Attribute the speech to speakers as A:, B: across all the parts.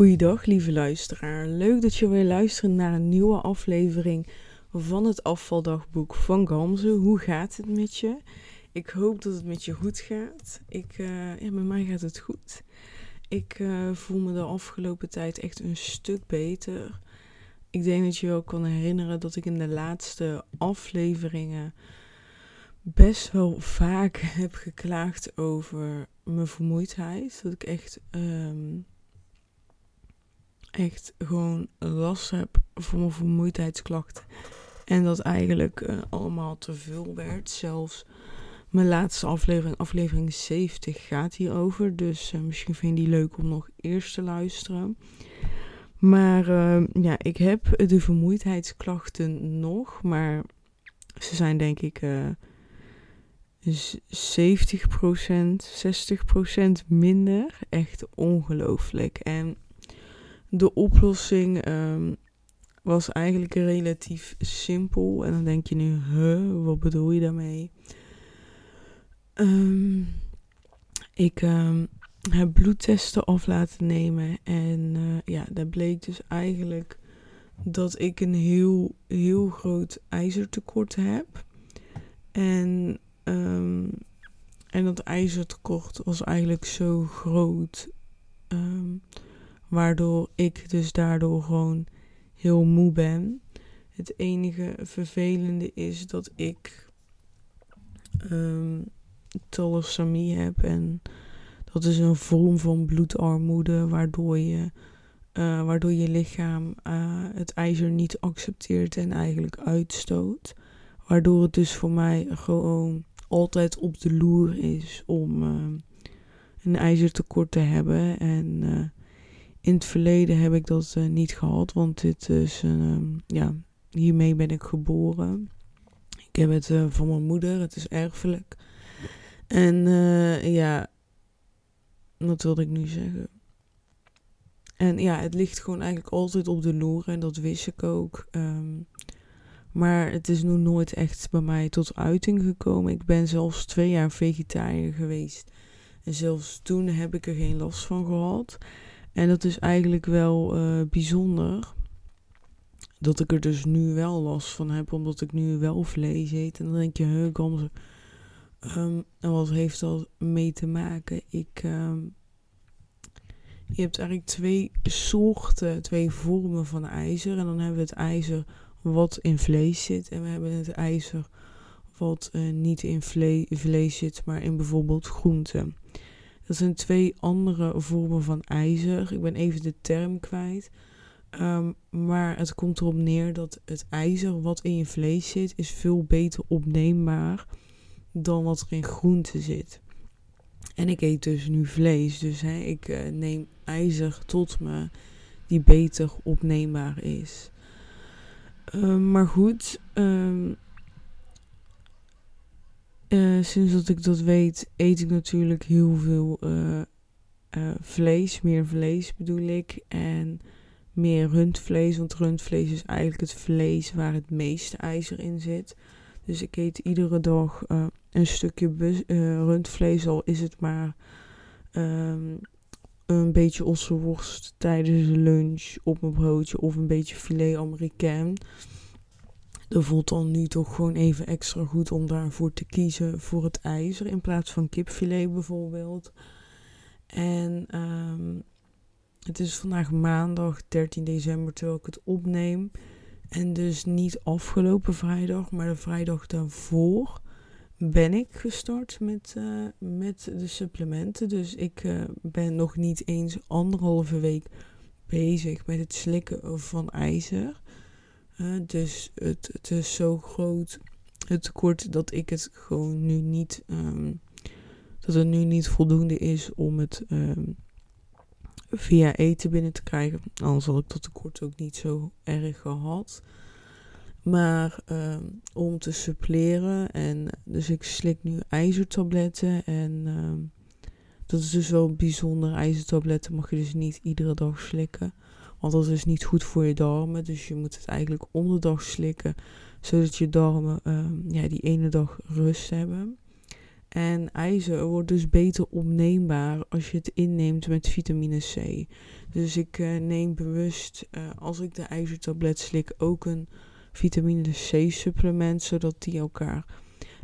A: Goeiedag, lieve luisteraar. Leuk dat je weer luistert naar een nieuwe aflevering van het afvaldagboek van Gamze. Hoe gaat het met je? Ik hoop dat het met je goed gaat. Ik, ja, met mij gaat het goed. Ik uh, voel me de afgelopen tijd echt een stuk beter. Ik denk dat je wel kan herinneren dat ik in de laatste afleveringen best wel vaak heb geklaagd over mijn vermoeidheid. Dat ik echt um, echt gewoon last heb voor mijn vermoeidheidsklachten. En dat eigenlijk uh, allemaal te veel werd. Zelfs mijn laatste aflevering, aflevering 70, gaat hierover. Dus uh, misschien vind je die leuk om nog eerst te luisteren. Maar uh, ja, ik heb de vermoeidheidsklachten nog. Maar ze zijn denk ik 70%, 60% minder. Echt ongelooflijk. En de oplossing um, was eigenlijk relatief simpel. En dan denk je nu, huh, wat bedoel je daarmee? Um, ik um, heb bloedtesten af laten nemen. En uh, ja, daar bleek dus eigenlijk dat ik een heel, heel groot ijzertekort heb. En, en dat ijzertekort was eigenlijk zo groot. Waardoor ik dus daardoor gewoon heel moe ben. Het enige vervelende is dat ik um, thalassemie heb. En dat is een vorm van bloedarmoede waardoor je, uh, waardoor je lichaam uh, het ijzer niet accepteert en eigenlijk uitstoot. Waardoor het dus voor mij gewoon altijd op de loer is om uh, een ijzertekort te hebben. En in het verleden heb ik dat uh, niet gehad, want dit is een, um, ja, hiermee ben ik geboren. Ik heb het uh, van mijn moeder, het is erfelijk. En uh, ja, wat wilde ik nu zeggen? En ja, het ligt gewoon eigenlijk altijd op de loer en dat wist ik ook. Um, maar het is nog nooit echt bij mij tot uiting gekomen. Ik ben zelfs twee jaar vegetariër geweest. En zelfs toen heb ik er geen last van gehad. En dat is eigenlijk wel uh, bijzonder. Dat ik er dus nu wel last van heb, omdat ik nu wel vlees eet. En dan denk je, Gamze. Um, en wat heeft dat mee te maken? Ik, um, je hebt eigenlijk twee soorten, twee vormen van ijzer. En dan hebben we het ijzer wat in vlees zit. En we hebben het ijzer wat uh, niet in vle vlees zit, maar in bijvoorbeeld groenten. Dat zijn twee andere vormen van ijzer. Ik ben even de term kwijt. Um, maar het komt erop neer dat het ijzer wat in je vlees zit, is veel beter opneembaar dan wat er in groente zit. En ik eet dus nu vlees, dus hè, ik uh, neem ijzer tot me die beter opneembaar is. Um, maar goed, um, uh, sinds dat ik dat weet, eet ik natuurlijk heel veel uh, uh, vlees. Meer vlees bedoel ik. En meer rundvlees. Want rundvlees is eigenlijk het vlees waar het meeste ijzer in zit. Dus ik eet iedere dag een stukje rundvlees. Al is het maar um, een beetje ossenworst tijdens de lunch op mijn broodje. Of een beetje filet américain dat voelt dan nu toch gewoon even extra goed om daarvoor te kiezen voor het ijzer in plaats van kipfilet bijvoorbeeld. En um, het is vandaag maandag 13 december terwijl ik het opneem. En dus niet afgelopen vrijdag, maar de vrijdag daarvoor ben ik gestart met, uh, met de supplementen. Dus ik uh, ben nog niet eens anderhalve week bezig met het slikken van ijzer. Dus het, het, is zo groot, het tekort, dat ik het gewoon nu niet, um, dat het nu niet voldoende is om het um, via eten binnen te krijgen. Anders had ik dat tekort ook niet zo erg gehad. Maar um, om te suppleren, en dus ik slik nu ijzertabletten en dat is dus wel bijzonder. IJzertabletten mag je dus niet iedere dag slikken. Want dat is niet goed voor je darmen. Dus je moet het eigenlijk om de dag slikken. Zodat je darmen uh, ja, die ene dag rust hebben. En ijzer wordt dus beter opneembaar als je het inneemt met vitamine C. Dus ik uh, neem bewust, uh, als ik de ijzertablet slik, ook een vitamine C supplement, zodat die elkaar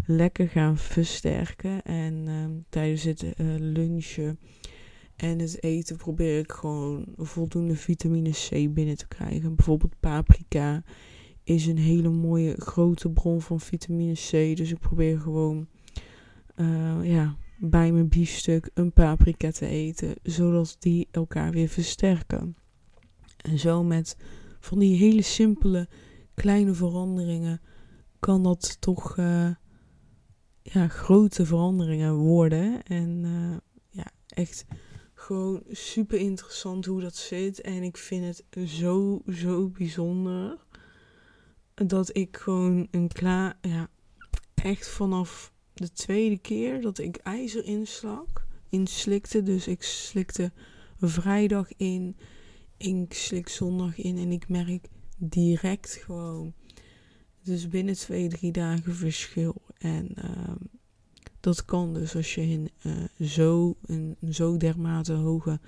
A: lekker gaan versterken. En uh, tijdens het uh, lunchen en het eten probeer ik gewoon voldoende vitamine C binnen te krijgen. Bijvoorbeeld paprika is een hele mooie grote bron van vitamine C. Dus ik probeer gewoon uh, ja, bij mijn biefstuk een paprika te eten, zodat die elkaar weer versterken. En zo met van die hele simpele kleine veranderingen kan dat toch uh, ja, grote veranderingen worden. En uh, ja, echt gewoon super interessant hoe dat zit. En ik vind het zo, zo bijzonder dat ik gewoon een klaar, ja, echt vanaf de tweede keer dat ik ijzer inslak, inslikte. Dus ik slikte vrijdag in, ik slik zondag in en ik merk direct gewoon. Dus binnen twee, drie dagen verschil. En uh, dat kan dus als je een, uh, zo, een, zo dermate hoge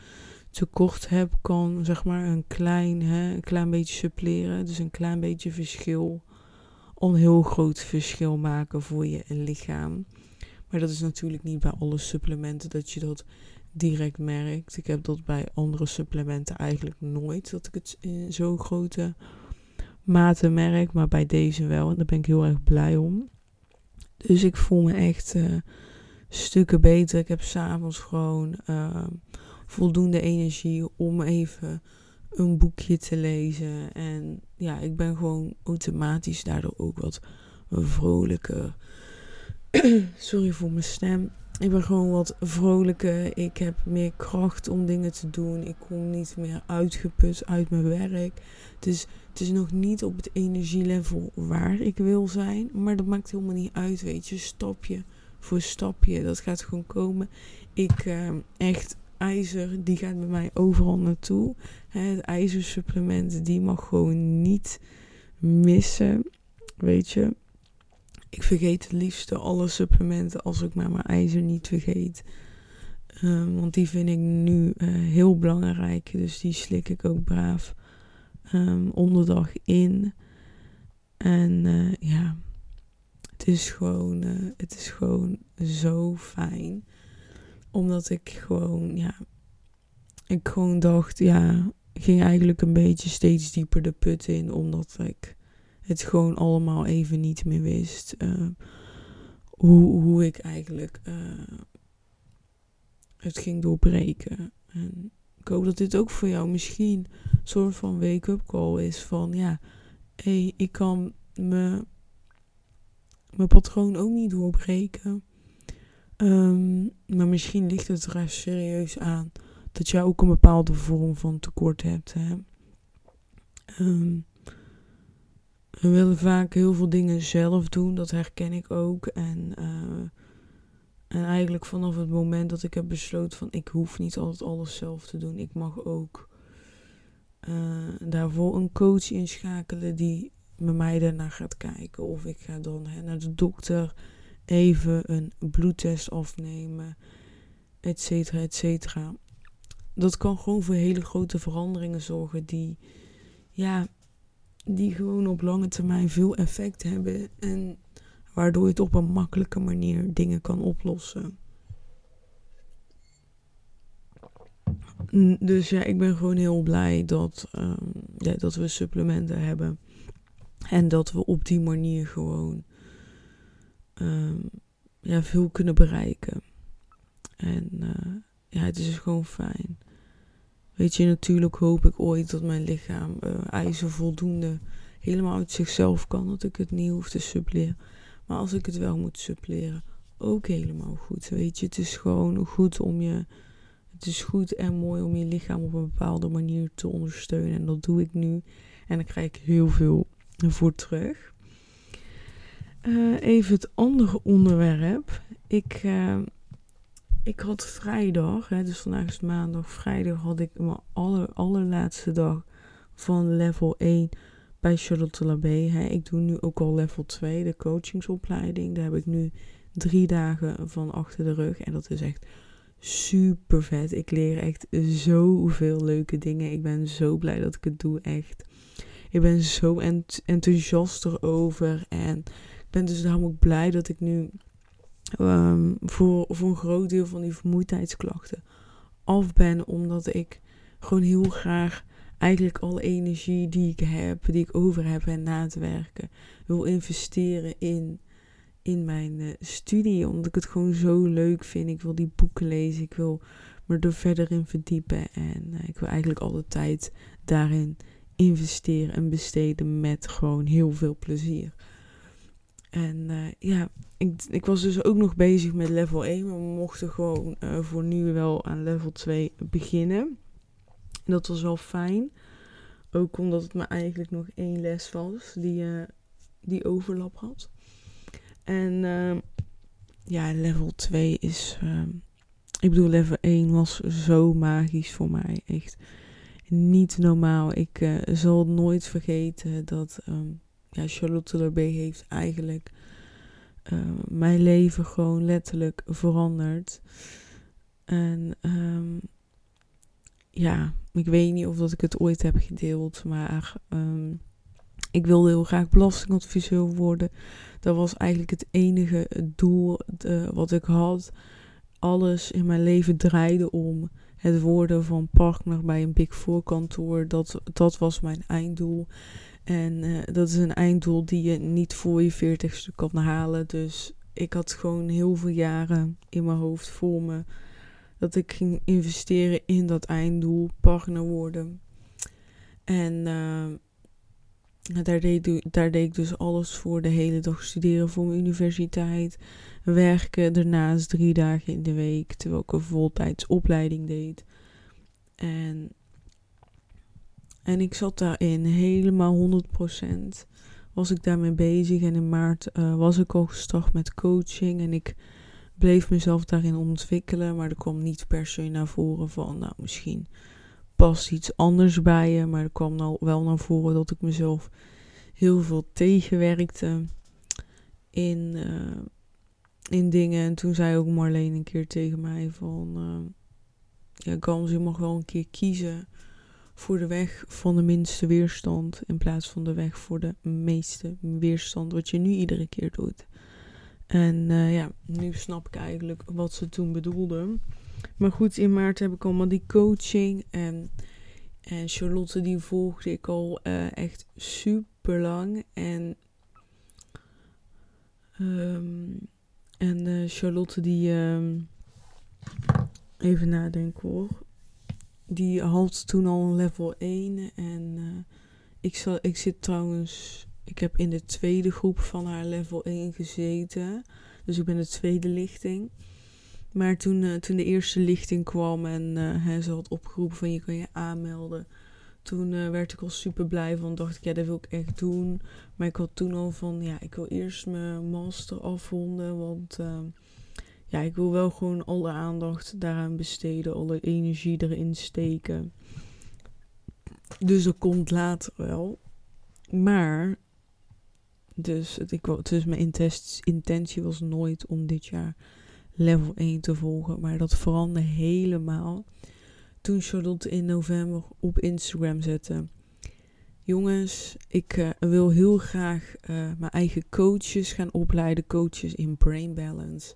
A: tekort hebt, kan zeg maar een klein, hè, een klein beetje suppleren. Dus een klein beetje verschil een heel groot verschil maken voor je lichaam. Maar dat is natuurlijk niet bij alle supplementen dat je dat direct merkt. Ik heb dat bij andere supplementen eigenlijk nooit, dat ik het in zo'n grote mate merk. Maar bij deze wel. En daar ben ik heel erg blij om. Dus ik voel me echt uh, stukken beter. Ik heb s'avonds gewoon uh, voldoende energie om even een boekje te lezen. En ja, ik ben gewoon automatisch daardoor ook wat vrolijker. Sorry voor mijn stem. Ik ben gewoon wat vrolijker. Ik heb meer kracht om dingen te doen. Ik kom niet meer uitgeput uit mijn werk. Dus het is nog niet op het energielevel waar ik wil zijn. Maar dat maakt helemaal niet uit, weet je. Stapje voor stapje. Dat gaat gewoon komen. Ik uh, echt ijzer, die gaat bij mij overal naartoe. Het ijzersupplement, die mag gewoon niet missen. Weet je. Ik vergeet het liefste alle supplementen als ik maar mijn ijzer niet vergeet. Um, want die vind ik nu uh, heel belangrijk. Dus die slik ik ook braaf um, onderdag in. En uh, ja, het is gewoon, uh, het is gewoon zo fijn. Omdat ik gewoon, ja, ik gewoon dacht, ja, ging eigenlijk een beetje steeds dieper de put in. Omdat ik het gewoon allemaal even niet meer wist. Uh, hoe, hoe ik eigenlijk uh, het ging doorbreken. En ik hoop dat dit ook voor jou misschien een soort van wake-up call is. Van ja, hé, hey, ik kan me, mijn patroon ook niet doorbreken. Um, maar misschien ligt het er serieus aan dat jij ook een bepaalde vorm van tekort hebt. Hè? Um, we willen vaak heel veel dingen zelf doen, dat herken ik ook. En, uh, en eigenlijk vanaf het moment dat ik heb besloten van ik hoef niet altijd alles zelf te doen. Ik mag ook uh, daarvoor een coach inschakelen die met mij daarna gaat kijken. Of ik ga dan hè, naar de dokter even een bloedtest afnemen, et cetera, et cetera. Dat kan gewoon voor hele grote veranderingen zorgen die, ja, die gewoon op lange termijn veel effect hebben en waardoor je op een makkelijke manier dingen kan oplossen. Dus ja, ik ben gewoon heel blij dat, um, ja, dat we supplementen hebben. En dat we op die manier gewoon um, ja, veel kunnen bereiken. En uh, ja, het is gewoon fijn. Weet je, natuurlijk hoop ik ooit dat mijn lichaam uh, ijzer voldoende helemaal uit zichzelf kan. Dat ik het niet hoef te suppleren. Maar als ik het wel moet suppleren, ook helemaal goed. Weet je, het is gewoon goed om je. Het is goed en mooi om je lichaam op een bepaalde manier te ondersteunen. En dat doe ik nu. En daar krijg ik heel veel voor terug. Uh, even het andere onderwerp. Ik. Uh, ik had vrijdag, hè, dus vandaag is maandag, vrijdag had ik mijn aller, allerlaatste dag van level 1 bij Charlotte Labé. Hè. Ik doe nu ook al level 2, de coachingsopleiding. Daar heb ik nu drie dagen van achter de rug. En dat is echt super vet. Ik leer echt zoveel leuke dingen. Ik ben zo blij dat ik het doe, echt. Ik ben zo enthousiast erover. En ik ben dus daarom ook blij dat ik nu um, voor, voor een groot deel van die vermoeidheidsklachten af ben. Omdat ik gewoon heel graag eigenlijk alle energie die ik heb, die ik over heb en na te werken, wil investeren in, in mijn uh, studie. Omdat ik het gewoon zo leuk vind. Ik wil die boeken lezen. Ik wil me er verder in verdiepen. En uh, ik wil eigenlijk alle tijd daarin investeren en besteden met gewoon heel veel plezier. En uh, ja, ik, ik was dus ook nog bezig met level 1, maar we mochten gewoon voor nu wel aan level 2 beginnen. Dat was wel fijn. Ook omdat het maar eigenlijk nog één les was die, uh, die overlap had. En uh, ja, level 2 is. Uh, ik bedoel, level 1 was zo magisch voor mij. Echt niet normaal. Ik uh, zal nooit vergeten dat um, ja, Charlotte erbij heeft eigenlijk mijn leven gewoon letterlijk veranderd. En ja, ik weet niet of dat ik het ooit heb gedeeld, maar um, ik wilde heel graag belastingadviseur worden. Dat was eigenlijk het enige doel de, wat ik had. Alles in mijn leven draaide om het worden van partner bij een Big Four kantoor. Dat, dat was mijn einddoel. En uh, dat is een einddoel die je niet voor je veertigste kan halen. Dus ik had gewoon heel veel jaren in mijn hoofd voor me dat ik ging investeren in dat einddoel, partner worden. En uh, daar, deed, daar deed ik dus alles voor. De hele dag studeren voor mijn universiteit. Werken daarnaast drie dagen in de week. Terwijl ik een voltijds opleiding deed. En, en ik zat daarin helemaal 100% was ik daarmee bezig. En in maart uh, was ik al gestart met coaching. En ik bleef mezelf daarin ontwikkelen. Maar er kwam niet per se naar voren van, nou misschien past iets anders bij je. Maar er kwam nou wel naar voren dat ik mezelf heel veel tegenwerkte in, uh, in dingen. En toen zei ook Marleen een keer tegen mij van... Uh, ja, Gams, je mag wel een keer kiezen voor de weg van de minste weerstand... in plaats van de weg voor de meeste weerstand, wat je nu iedere keer doet. En uh, ja, nu snap ik eigenlijk wat ze toen bedoelden. Maar goed, in maart heb ik allemaal die coaching. En, en Charlotte, die volgde ik al uh, echt super lang. En, um, en uh, Charlotte, die. Um, even nadenken hoor. Die had toen al een level 1. En ik, zal, ik zit trouwens. Ik heb in de tweede groep van haar level 1 gezeten. Dus ik ben de tweede lichting. Maar toen, uh, toen de eerste lichting kwam en uh, ze had opgeroepen van je kan je aanmelden. Toen uh, werd ik al super blij van. Dacht ik, ja, dat wil ik echt doen. Maar ik had toen al van, ja, ik wil eerst mijn master afronden. Want ja, ik wil wel gewoon alle aandacht daaraan besteden. Alle energie erin steken. Dus dat komt later wel. Maar, dus, het, ik, dus mijn intentie was nooit om dit jaar level 1 te volgen. Maar dat veranderde helemaal toen Charlotte in november op Instagram zette. Jongens, ik uh, wil heel graag uh, mijn eigen coaches gaan opleiden. Coaches in brain balance.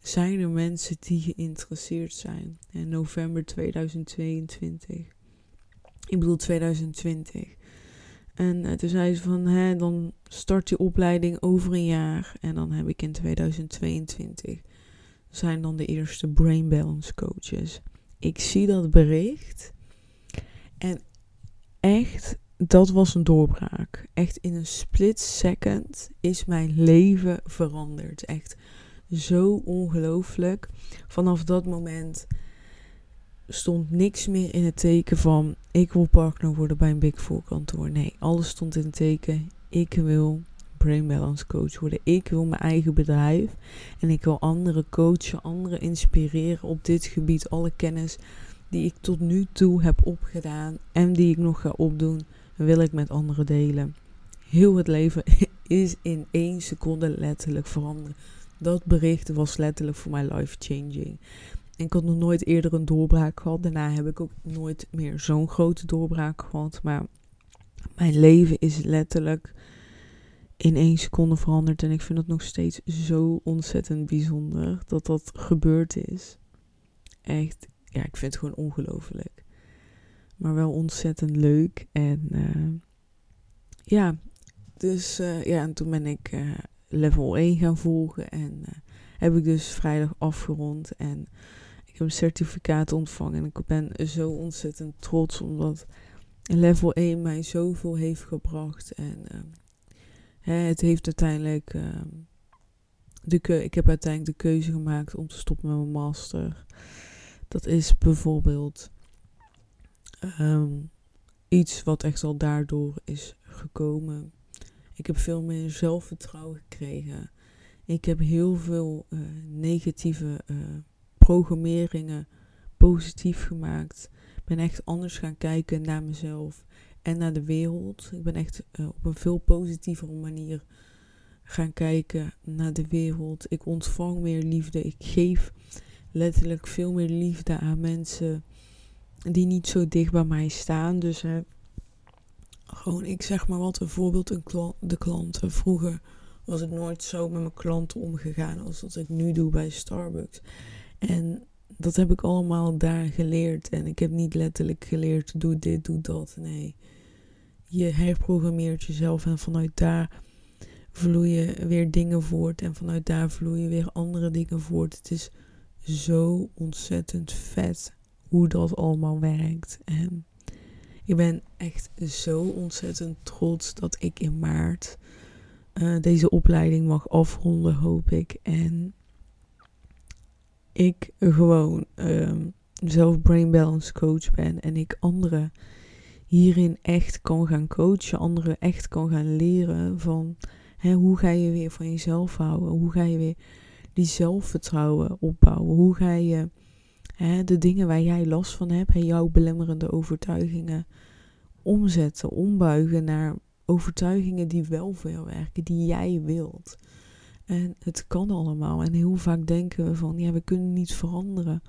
A: Zijn er mensen die geïnteresseerd zijn? In november 2022. Ik bedoel 2020. En uh, toen zei ze van, hè, dan start je opleiding over een jaar. En dan heb ik in 2022 zijn dan de eerste brain balance coaches. Ik zie dat bericht en echt, dat was een doorbraak. Echt in een split second is mijn leven veranderd. Echt zo ongelooflijk. Vanaf dat moment stond niks meer in het teken van ik wil partner worden bij een Big Four kantoor. Nee, alles stond in het teken ik wil brain balance coach worden. Ik wil mijn eigen bedrijf en ik wil anderen coachen, anderen inspireren op dit gebied. Alle kennis die ik tot nu toe heb opgedaan en die ik nog ga opdoen, wil ik met anderen delen. Heel het leven is in één seconde letterlijk veranderen. Dat bericht was letterlijk voor mij life-changing. En ik had nog nooit eerder een doorbraak gehad. Daarna heb ik ook nooit meer zo'n grote doorbraak gehad. Maar mijn leven is letterlijk in één seconde veranderd. En ik vind het nog steeds zo ontzettend bijzonder dat dat gebeurd is. Echt, ja, ik vind het gewoon ongelooflijk. Maar wel ontzettend leuk. En uh, ja, dus uh, ja, en toen ben ik uh, level 1 gaan volgen. En heb ik dus vrijdag afgerond. En ik heb een certificaat ontvangen. En ik ben zo ontzettend trots omdat level 1 mij zoveel heeft gebracht. En hè, het heeft uiteindelijk. de ik heb uiteindelijk de keuze gemaakt om te stoppen met mijn master. Dat is bijvoorbeeld um, iets wat echt al daardoor is gekomen. Ik heb veel meer zelfvertrouwen gekregen. Ik heb heel veel uh, negatieve uh, programmeringen positief gemaakt. Ik ben echt anders gaan kijken naar mezelf en naar de wereld. Ik ben echt uh, op een veel positievere manier gaan kijken naar de wereld. Ik ontvang meer liefde. Ik geef letterlijk veel meer liefde aan mensen die niet zo dicht bij mij staan. Dus gewoon, ik zeg maar wat, een voorbeeld, een de klanten. Vroeger was ik nooit zo met mijn klanten omgegaan als dat ik nu doe bij Starbucks. En dat heb ik allemaal daar geleerd. En ik heb niet letterlijk geleerd, doe dit, doe dat. Nee, je herprogrammeert jezelf en vanuit daar vloeien weer dingen voort. En vanuit daar vloeien weer andere dingen voort. Het is zo ontzettend vet hoe dat allemaal werkt. En ik ben echt zo ontzettend trots dat ik in maart uh, deze opleiding mag afronden, hoop ik. En ik gewoon um, zelf brain balance coach ben en ik anderen hierin echt kan gaan coachen, anderen echt kan gaan leren van hè, hoe ga je weer van jezelf houden, hoe ga je weer die zelfvertrouwen opbouwen, hoe ga je hè, de dingen waar jij last van hebt en jouw belemmerende overtuigingen omzetten, ombuigen naar overtuigingen die wel jou werken, die jij wilt. En het kan allemaal. En heel vaak denken we van, ja, we kunnen niet veranderen.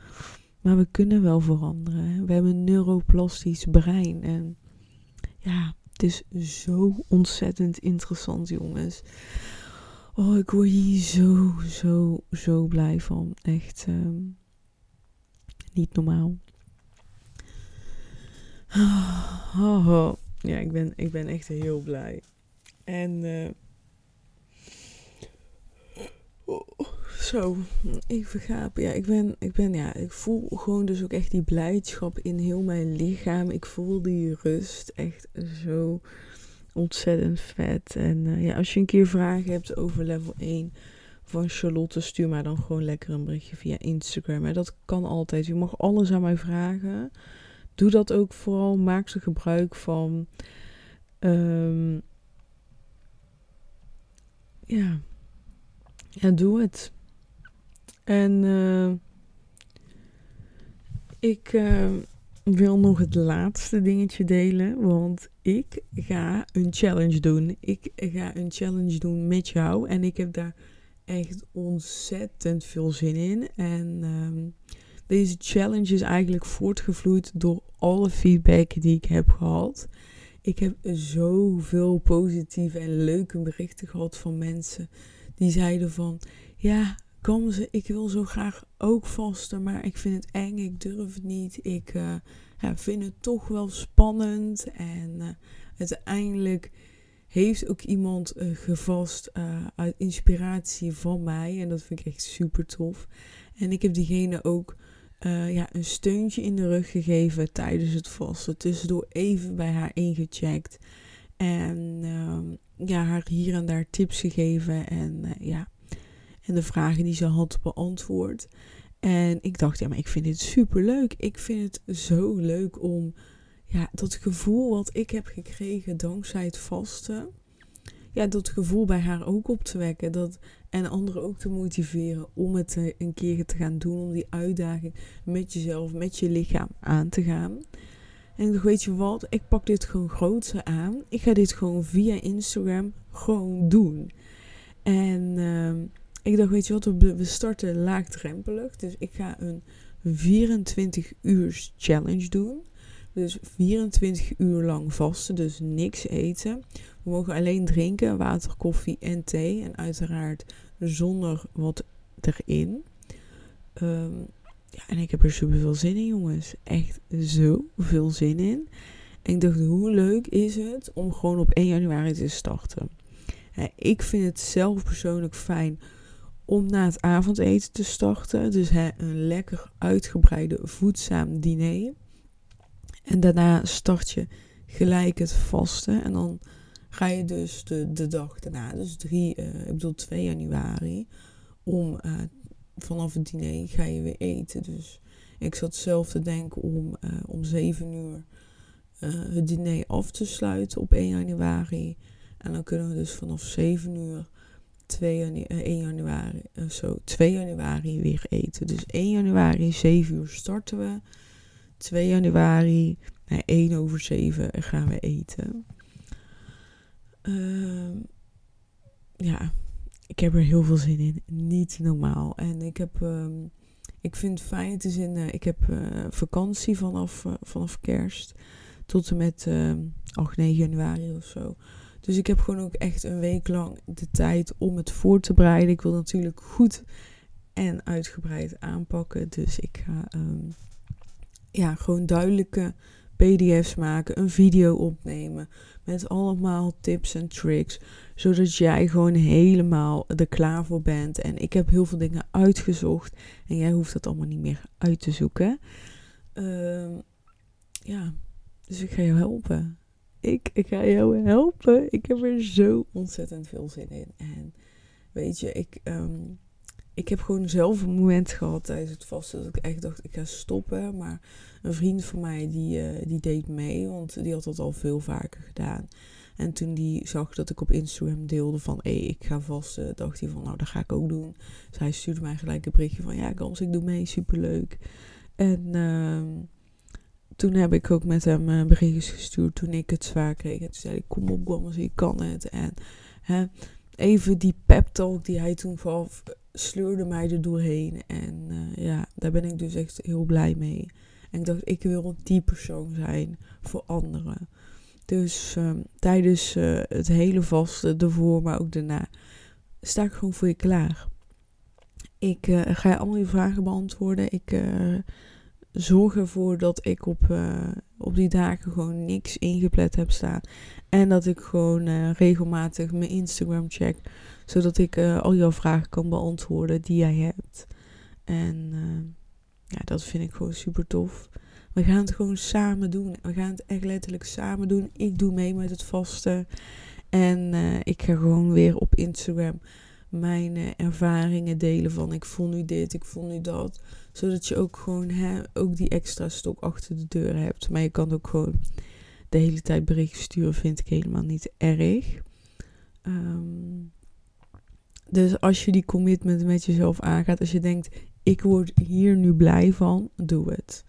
A: Maar we kunnen wel veranderen. We hebben een neuroplastisch brein. En ja, het is zo ontzettend interessant, jongens. Oh, ik word hier zo, zo, zo blij van. Echt. Um, niet normaal. Oh, Ja, ik ben, ik ben echt heel blij. En uh, zo, even gapen. Ja, ik ben, ik ben, ja, ik voel gewoon dus ook echt die blijdschap in heel mijn lichaam. Ik voel die rust echt zo ontzettend vet. En uh, ja, als je een keer vragen hebt over level 1 van Charlotte, stuur mij dan gewoon lekker een berichtje via Instagram. Dat kan altijd. Je mag alles aan mij vragen. Doe dat ook vooral. Maak ze gebruik van. Um, ja. Ja, doe het. En uh, ik uh, wil nog het laatste dingetje delen. Want ik ga een challenge doen. Ik ga een challenge doen met jou. En ik heb daar echt ontzettend veel zin in. En um, deze challenge is eigenlijk voortgevloeid door alle feedback die ik heb gehad. Ik heb zoveel positieve en leuke berichten gehad van mensen die zeiden van ja, kom ze, ik wil zo graag ook vasten, maar ik vind het eng, ik durf het niet. Ik ja, vind het toch wel spannend en uh, uiteindelijk heeft ook iemand uh, gevast uit inspiratie van mij. En dat vind ik echt super tof. En ik heb diegene ook ja, een steuntje in de rug gegeven tijdens het vasten. Tussendoor even bij haar ingecheckt. En ehm, ja, haar hier en daar tips gegeven. En ja, en de vragen die ze had beantwoord. En ik dacht, ja, maar ik vind dit super leuk. Ik vind het zo leuk om ja, dat gevoel wat ik heb gekregen dankzij het vasten. Ja, dat gevoel bij haar ook op te wekken. Dat, en anderen ook te motiveren om het een keer te gaan doen. Om die uitdaging met jezelf, met je lichaam aan te gaan. En ik dacht, weet je wat, ik pak dit gewoon grootser aan. Ik ga dit gewoon via Instagram gewoon doen. En uh, ik dacht, weet je wat, we starten laagdrempelig. Dus ik ga een 24 uur challenge doen. Dus 24 uur lang vasten, dus niks eten. We mogen alleen drinken, water, koffie en thee. En uiteraard zonder wat erin. Ehm, ja, en ik heb er super veel zin in, jongens. Echt zo veel zin in. En ik dacht, hoe leuk is het om gewoon op 1 januari te starten? ik vind het zelf persoonlijk fijn om na het avondeten te starten. Dus een lekker uitgebreide voedzaam diner. En daarna start je gelijk het vasten. En dan ga je dus de, de dag daarna, dus 3, uh, eh, ik bedoel 2 januari, om uh, vanaf het diner ga je weer eten. Dus ik zat zelf te denken om uh, om 7 uur het diner af te sluiten op 1 januari. En dan kunnen we dus vanaf 7 uur 2 janu 1 januari, zo 2 januari weer eten. Dus 1 januari 7 uur starten we. 2 januari, nee, 1 over 7 gaan we eten. Uh, ja, ik heb er heel veel zin in. Niet normaal. En ik heb, um, ik vind het fijn, het is in, uh, ik heb uh, vakantie vanaf, uh, vanaf kerst tot en met 8, 9 januari of zo. Dus ik heb gewoon ook echt een week lang de tijd om het voor te bereiden. Ik wil natuurlijk goed en uitgebreid aanpakken. Dus ik ga um, ja, gewoon duidelijke PDF's maken, een video opnemen met allemaal tips en tricks, zodat jij gewoon helemaal er klaar voor bent. En ik heb heel veel dingen uitgezocht en jij hoeft dat allemaal niet meer uit te zoeken. Uh, ja, dus ik ga jou helpen. Ik, ik ga jou helpen. Ik heb er zo ontzettend veel zin in. En weet je, ik, um, ik heb gewoon zelf een moment gehad tijdens het vasten dat ik echt dacht, ik ga stoppen. Maar een vriend van mij, die, uh, die deed mee, want die had dat al veel vaker gedaan. En toen die zag dat ik op Instagram deelde van, hé, ik ga vasten, dacht hij van, nou, dat ga ik ook doen. Dus hij stuurde mij gelijk een berichtje van, ja, Gans, ik doe mee, superleuk. En uh, toen heb ik ook met hem uh, berichtjes gestuurd toen ik het zwaar kreeg. En toen zei ik, kom op Gans, je kan het. En hè, even die pep talk die hij toen gaf, sleurde mij er doorheen. En uh, ja, daar ben ik dus echt heel blij mee. En ik dacht, ik wil die persoon zijn voor anderen. Dus um, tijdens uh, het hele vaste, ervoor, maar ook daarna, sta ik gewoon voor je klaar. Ik uh, ga al je vragen beantwoorden. Ik zorg ervoor dat ik op, op die dagen gewoon niks ingepland heb staan. En dat ik gewoon regelmatig mijn Instagram check zodat ik uh, al jouw vragen kan beantwoorden die jij hebt. En uh, ja, dat vind ik gewoon super tof. We gaan het gewoon samen doen. We gaan het echt letterlijk samen doen. Ik doe mee met het vasten. En uh, ik ga gewoon weer op Instagram mijn ervaringen delen van ik voel nu dit, ik voel nu dat. Zodat je ook gewoon hè, ook die extra stok achter de deur hebt. Maar je kan ook gewoon de hele tijd berichten sturen, vind ik helemaal niet erg. Um, dus als je die commitment met jezelf aangaat, als je denkt, ik word hier nu blij van, doe het.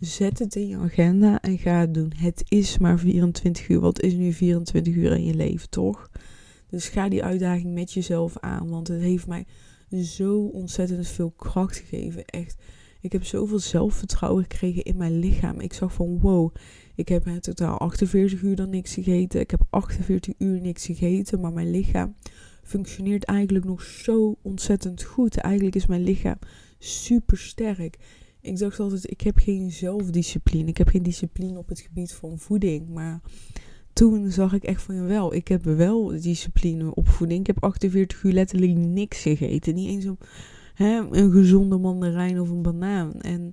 A: Zet het in je agenda en ga het doen. Het is maar 24 uur. Wat is nu 24 uur in je leven, toch? Dus ga die uitdaging met jezelf aan. Want het heeft mij zo ontzettend veel kracht gegeven. Echt. Ik heb zoveel zelfvertrouwen gekregen in mijn lichaam. Ik zag van wow, ik heb in totaal 48 uur dan niks gegeten. Ik heb 48 uur niks gegeten. Maar mijn lichaam functioneert eigenlijk nog zo ontzettend goed. Eigenlijk is mijn lichaam super sterk. Ik dacht altijd, ik heb geen zelfdiscipline. Ik heb geen discipline op het gebied van voeding. Maar toen zag ik echt van, jawel, ik heb wel discipline op voeding. Ik heb 48 uur letterlijk niks gegeten. Niet eens op, hè, een gezonde mandarijn of een banaan. En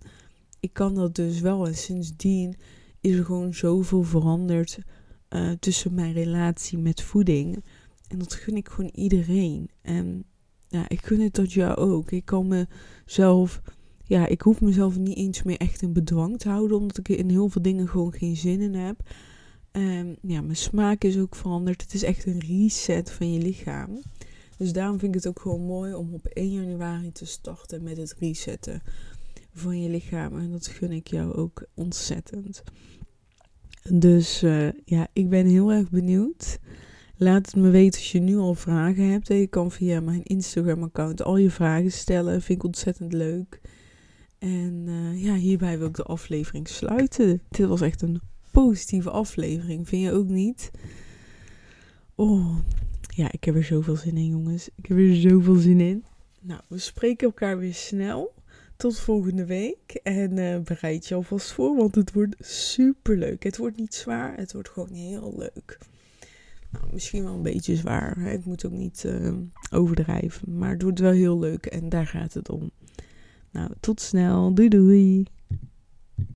A: ik kan dat dus wel. En sindsdien is er gewoon zoveel veranderd uh, tussen mijn relatie met voeding. En dat gun ik gewoon iedereen. En ja, ik gun het dat jou ook. Ik kan mezelf, ja, ik hoef mezelf niet eens meer echt in bedwang te houden, omdat ik in heel veel dingen gewoon geen zin in heb. En ja, mijn smaak is ook veranderd. Het is echt een reset van je lichaam. Dus daarom vind ik het ook gewoon mooi om op 1 januari te starten met het resetten van je lichaam. En dat gun ik jou ook ontzettend. Dus uh, ja, ik ben heel erg benieuwd. Laat het me weten als je nu al vragen hebt. Je kan via mijn Instagram-account al je vragen stellen. Vind ik ontzettend leuk. En uh, ja, hierbij wil ik de aflevering sluiten. Dit was echt een positieve aflevering. Vind je ook niet? Oh, ja, ik heb er zoveel zin in, jongens. Ik heb er zoveel zin in. Nou, we spreken elkaar weer snel. Tot volgende week. En uh, bereid je alvast voor, want het wordt super leuk. Het wordt niet zwaar, het wordt gewoon heel leuk. Nou, misschien wel een beetje zwaar. Hè? Ik moet ook niet uh, overdrijven. Maar het wordt wel heel leuk en daar gaat het om. Nou, tot snel. Doei doei.